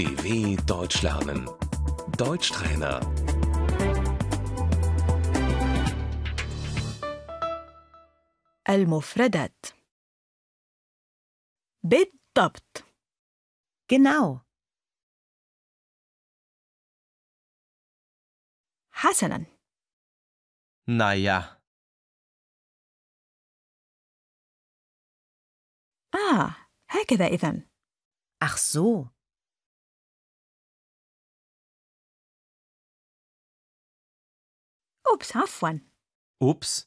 DW Deutsch lernen. Deutschtrainer. المفردات بالضبط Genau. حسنا Naja, آه هكذا إذن Ach so. أوبس عفوا ups,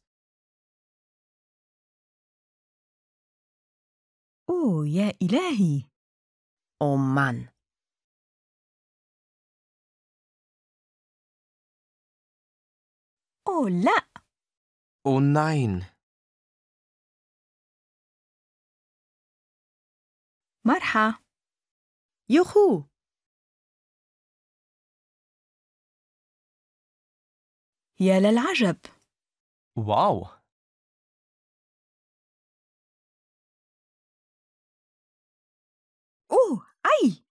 أوه يا إلهي Oh Mann. أوه لا oh nein, مرحى Juhu. يا للعجب. wow, أوه أي.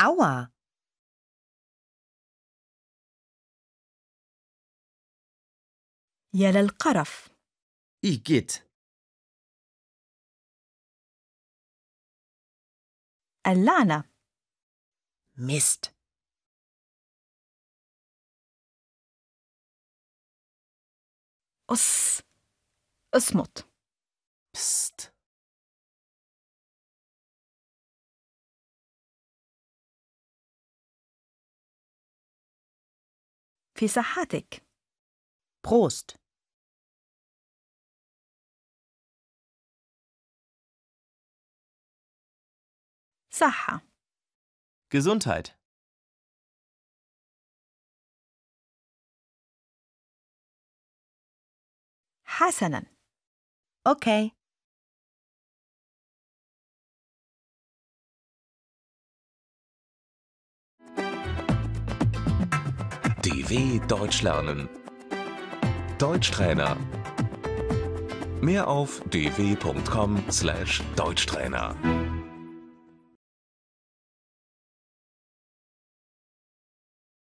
Aua. يا للقرف. igitt, اللعنة. Mist. أص اصمت pst, في صحتك Prost. صحة Gesundheit, حسنا Okay. DW Deutsch lernen. Deutschtrainer. Mehr auf dw.com/deutschtrainer.